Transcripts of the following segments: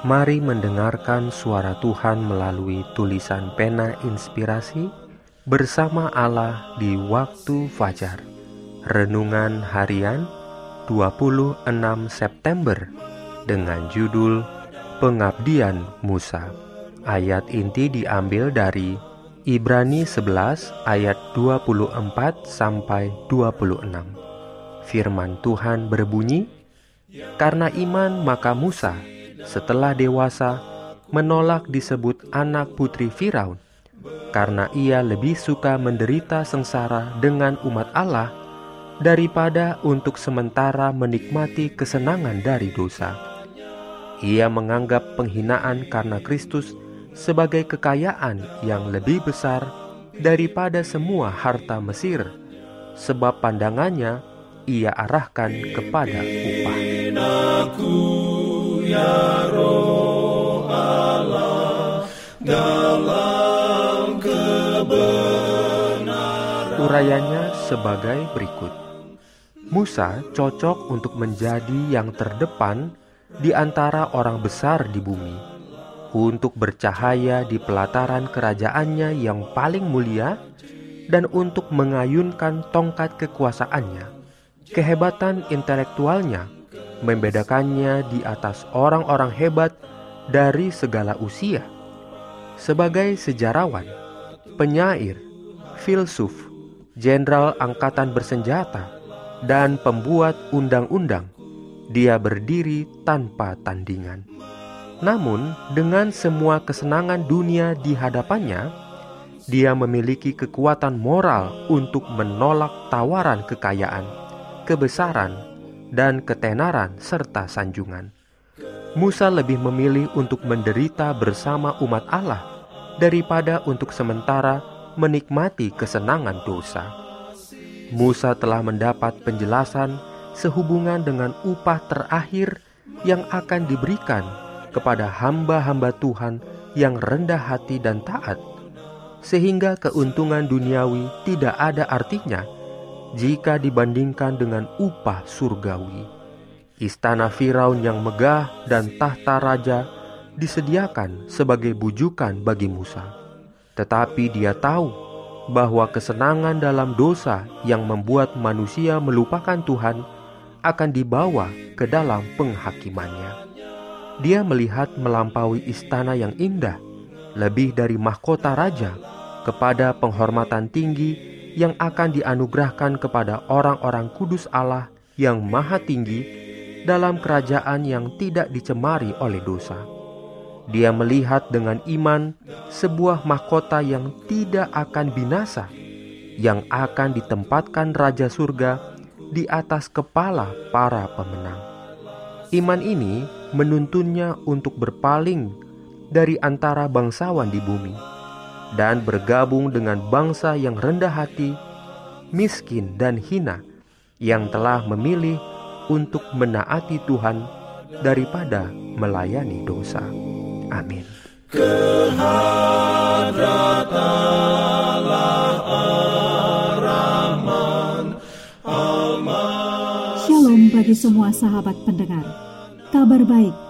Mari mendengarkan suara Tuhan melalui tulisan pena inspirasi bersama Allah di waktu fajar. Renungan harian 26 September dengan judul Pengabdian Musa. Ayat inti diambil dari Ibrani 11 ayat 24 sampai 26. Firman Tuhan berbunyi, "Karena iman maka Musa setelah dewasa menolak disebut anak putri Firaun karena ia lebih suka menderita sengsara dengan umat Allah daripada untuk sementara menikmati kesenangan dari dosa. Ia menganggap penghinaan karena Kristus sebagai kekayaan yang lebih besar daripada semua harta Mesir, sebab pandangannya ia arahkan kepada upah ya. Urayanya sebagai berikut. Musa cocok untuk menjadi yang terdepan di antara orang besar di bumi, untuk bercahaya di pelataran kerajaannya yang paling mulia, dan untuk mengayunkan tongkat kekuasaannya. Kehebatan intelektualnya membedakannya di atas orang-orang hebat dari segala usia. Sebagai sejarawan, penyair, filsuf, jenderal angkatan bersenjata, dan pembuat undang-undang, dia berdiri tanpa tandingan. Namun, dengan semua kesenangan dunia di hadapannya, dia memiliki kekuatan moral untuk menolak tawaran kekayaan, kebesaran, dan ketenaran serta sanjungan. Musa lebih memilih untuk menderita bersama umat Allah daripada untuk sementara menikmati kesenangan dosa. Musa telah mendapat penjelasan sehubungan dengan upah terakhir yang akan diberikan kepada hamba-hamba Tuhan yang rendah hati dan taat, sehingga keuntungan duniawi tidak ada artinya jika dibandingkan dengan upah surgawi. Istana Firaun yang megah dan tahta raja disediakan sebagai bujukan bagi Musa. Tetapi dia tahu bahwa kesenangan dalam dosa yang membuat manusia melupakan Tuhan akan dibawa ke dalam penghakimannya. Dia melihat melampaui istana yang indah, lebih dari mahkota raja, kepada penghormatan tinggi yang akan dianugerahkan kepada orang-orang kudus Allah yang maha tinggi dalam kerajaan yang tidak dicemari oleh dosa. Dia melihat dengan iman sebuah mahkota yang tidak akan binasa, yang akan ditempatkan Raja Surga di atas kepala para pemenang. Iman ini menuntunnya untuk berpaling dari antara bangsawan di bumi dan bergabung dengan bangsa yang rendah hati, miskin, dan hina yang telah memilih untuk menaati Tuhan daripada melayani dosa. Amin. Shalom bagi semua sahabat pendengar. Kabar baik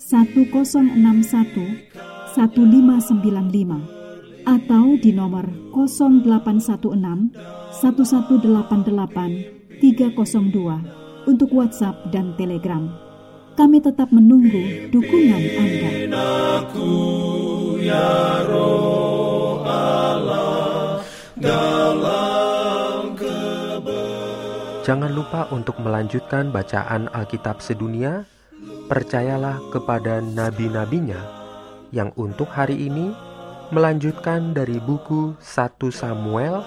1061 1595 atau di nomor 0816 1188 302 untuk WhatsApp dan Telegram. Kami tetap menunggu dukungan Anda. ya roh Allah dalam Jangan lupa untuk melanjutkan bacaan Alkitab sedunia. Percayalah kepada nabi-nabinya yang untuk hari ini melanjutkan dari buku 1 Samuel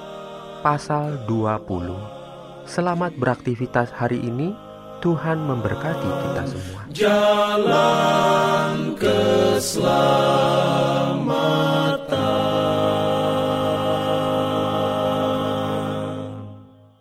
pasal 20. Selamat beraktivitas hari ini. Tuhan memberkati kita semua. jalan